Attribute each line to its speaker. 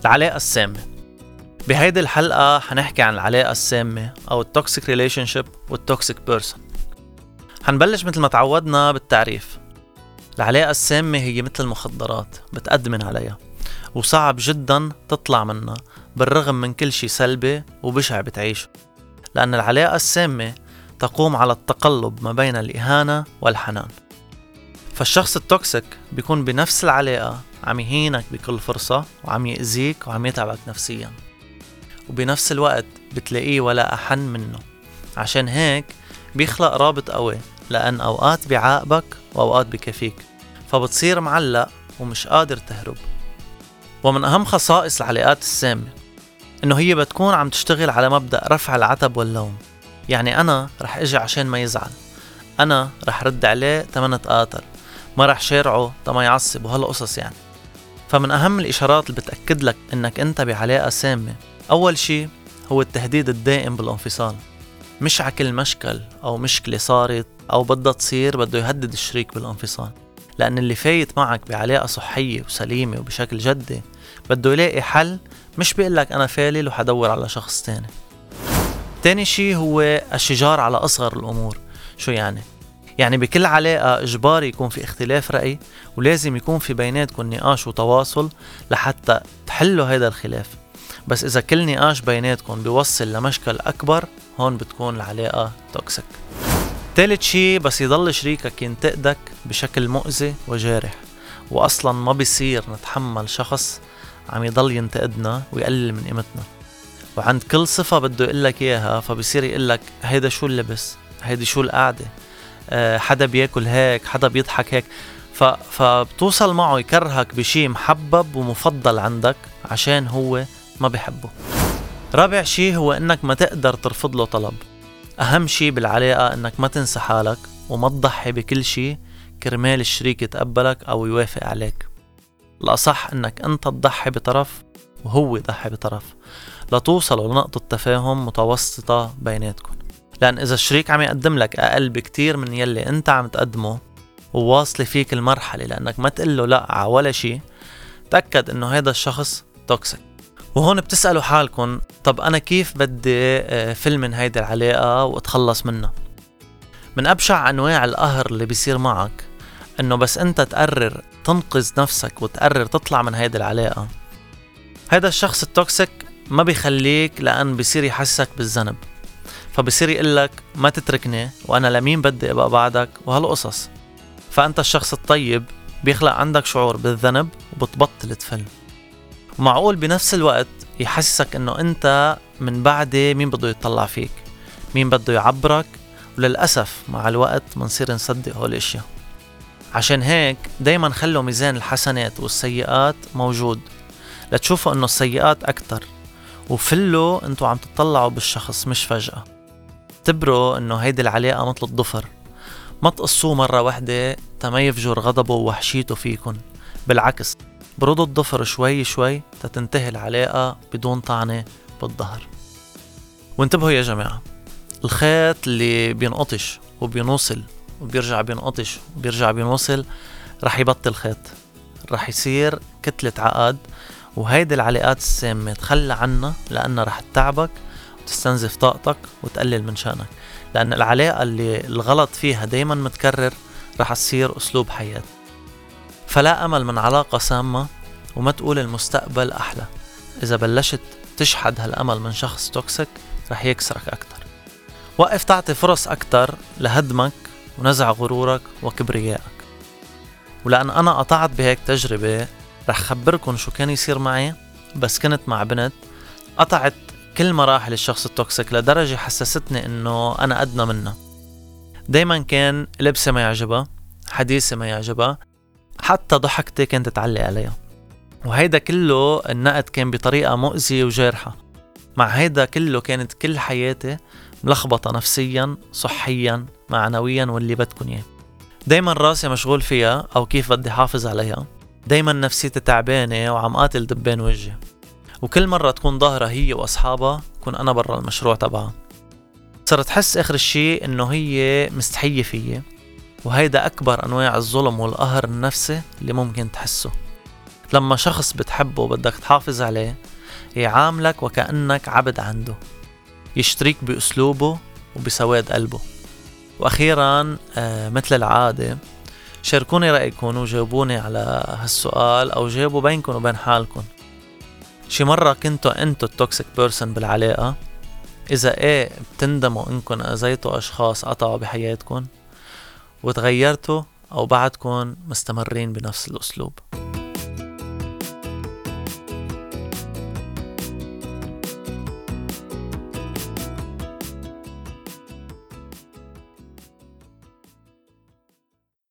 Speaker 1: العلاقة السامة. بهيدي الحلقة حنحكي عن العلاقة السامة أو ال toxic relationship وال toxic person حنبلش مثل ما تعودنا بالتعريف. العلاقة السامة هي مثل المخدرات بتأدمن عليها وصعب جدا تطلع منها بالرغم من كل شي سلبي وبشع بتعيشه. لأن العلاقة السامة تقوم على التقلب ما بين الإهانة والحنان. فالشخص ال toxic بيكون بنفس العلاقة عم يهينك بكل فرصة وعم يأذيك وعم يتعبك نفسيا. وبنفس الوقت بتلاقيه ولا أحن منه. عشان هيك بيخلق رابط قوي لأن أوقات بيعاقبك وأوقات بكفيك فبتصير معلق ومش قادر تهرب. ومن أهم خصائص العلاقات السامة إنه هي بتكون عم تشتغل على مبدأ رفع العتب واللوم. يعني أنا رح أجي عشان ما يزعل. أنا رح رد عليه تمن تقاتل ما رح شارعه تما يعصب وهالقصص يعني. فمن أهم الإشارات اللي بتأكد لك إنك أنت بعلاقة سامة أول شي هو التهديد الدائم بالانفصال. مش على كل مشكل أو مشكلة صارت أو بدها تصير بده يهدد الشريك بالانفصال. لأن اللي فايت معك بعلاقة صحية وسليمة وبشكل جدي بده يلاقي حل مش بيقول لك أنا فالل وحدور على شخص تاني. تاني شي هو الشجار على أصغر الأمور. شو يعني؟ يعني بكل علاقة إجباري يكون في اختلاف رأي ولازم يكون في بيناتكم نقاش وتواصل لحتى تحلوا هذا الخلاف. بس إذا كل نقاش بيناتكم بيوصل لمشكل أكبر هون بتكون العلاقة توكسيك تالت شي بس يضل شريكك ينتقدك بشكل مؤذي وجارح. وأصلا ما بيصير نتحمل شخص عم يضل ينتقدنا ويقلل من قيمتنا. وعند كل صفة بده يقول لك إياها فبصير يقول لك هيدا شو اللبس؟ هيدي شو القعدة؟ حدا بياكل هيك حدا بيضحك هيك. ف... فبتوصل معه يكرهك بشي محبب ومفضل عندك عشان هو ما بحبه رابع شي هو إنك ما تقدر ترفض له طلب. أهم شي بالعلاقة إنك ما تنسى حالك وما تضحي بكل شي كرمال الشريك يتقبلك أو يوافق عليك. الأصح إنك أنت تضحي بطرف وهو يضحي بطرف. لتوصلوا لنقطة تفاهم متوسطة بيناتكم. لأن إذا الشريك عم يقدم لك أقل بكتير من يلي أنت عم تقدمه وواصلة فيك المرحلة لأنك ما تقول له لا على ولا شيء تأكد إنه هذا الشخص توكسيك وهون بتسألوا حالكم طب أنا كيف بدي آه، فل من هيدي العلاقة وأتخلص منها؟ من أبشع أنواع القهر اللي بيصير معك إنه بس أنت تقرر تنقذ نفسك وتقرر تطلع من هيدي العلاقة. هذا الشخص التوكسيك ما بيخليك لأن بيصير يحسسك بالذنب. فبصير يقول لك ما تتركني وأنا لمين بدي أبقى بعدك وهالقصص. فأنت الشخص الطيب بيخلق عندك شعور بالذنب وبتبطل تفل. ومعقول بنفس الوقت يحسسك إنه أنت من بعدي مين بده يطلع فيك مين بده يعبرك وللأسف مع الوقت منصير نصدق هول الأشياء. عشان هيك دايما خلوا ميزان الحسنات والسيئات موجود لتشوفوا إنه السيئات أكتر. وفلوا أنتوا عم تطلعوا بالشخص مش فجأة. اعتبروا انه هيدي العلاقة مثل الضفر ما تقصوه مرة واحدة تما يفجر غضبه ووحشيته فيكن. بالعكس برضوا الضفر شوي شوي تتنتهي العلاقة بدون طعنة بالظهر. وانتبهوا يا جماعة الخيط اللي بينقطش وبينوصل وبيرجع بينقطش وبيرجع بينوصل رح يبطل خيط. رح يصير كتلة عقد وهيدي العلاقات السامة تخلى عنها لأنها رح تتعبك وتستنزف طاقتك وتقلل من شأنك. لأن العلاقة اللي الغلط فيها دايما متكرر رح تصير أسلوب حياة. فلا أمل من علاقة سامة وما تقول المستقبل أحلى. إذا بلشت تشحد هالأمل من شخص toxic رح يكسرك أكتر. وقف تعطي فرص أكتر لهدمك ونزع غرورك وكبريائك. ولأن أنا قطعت بهيك تجربة رح خبركن شو كان يصير معي بس كنت مع بنت قطعت كل مراحل الشخص ال toxic لدرجة حسستني إنه أنا أدنى منها. دايما كان لبسي ما يعجبها حديثي ما يعجبها حتى ضحكتي كانت تعلق عليها. وهيدا كله النقد كان بطريقة مؤذية وجارحة. مع هيدا كله كانت كل حياتي ملخبطة نفسيا صحيا معنويا واللي بدكن إياه. دايما راسي مشغول فيها أو كيف بدي حافظ عليها. دايما نفسيتي تعبانة وعم قاتل دبان وجهي. وكل مرة تكون ظاهرة هي وأصحابها كون أنا برا المشروع تبعها. صرت حس آخر الشي إنه هي مستحية فيي. وهيدا أكبر أنواع الظلم والقهر النفسي اللي ممكن تحسه. لما شخص بتحبه وبدك تحافظ عليه يعاملك وكأنك عبد عنده. يشتريك بأسلوبه وبسواد قلبه. وأخيرا آه مثل العادة شاركوني رأيكم وجاوبوني على هالسؤال أو جاوبوا بينكم وبين حالكم. شي مرة كنتوا أنتو ال toxic person بالعلاقة؟ إذا إيه بتندموا إنكم أذيتوا أشخاص قطعوا بحياتكم وتغيرتوا أو بعدكم مستمرين بنفس الأسلوب؟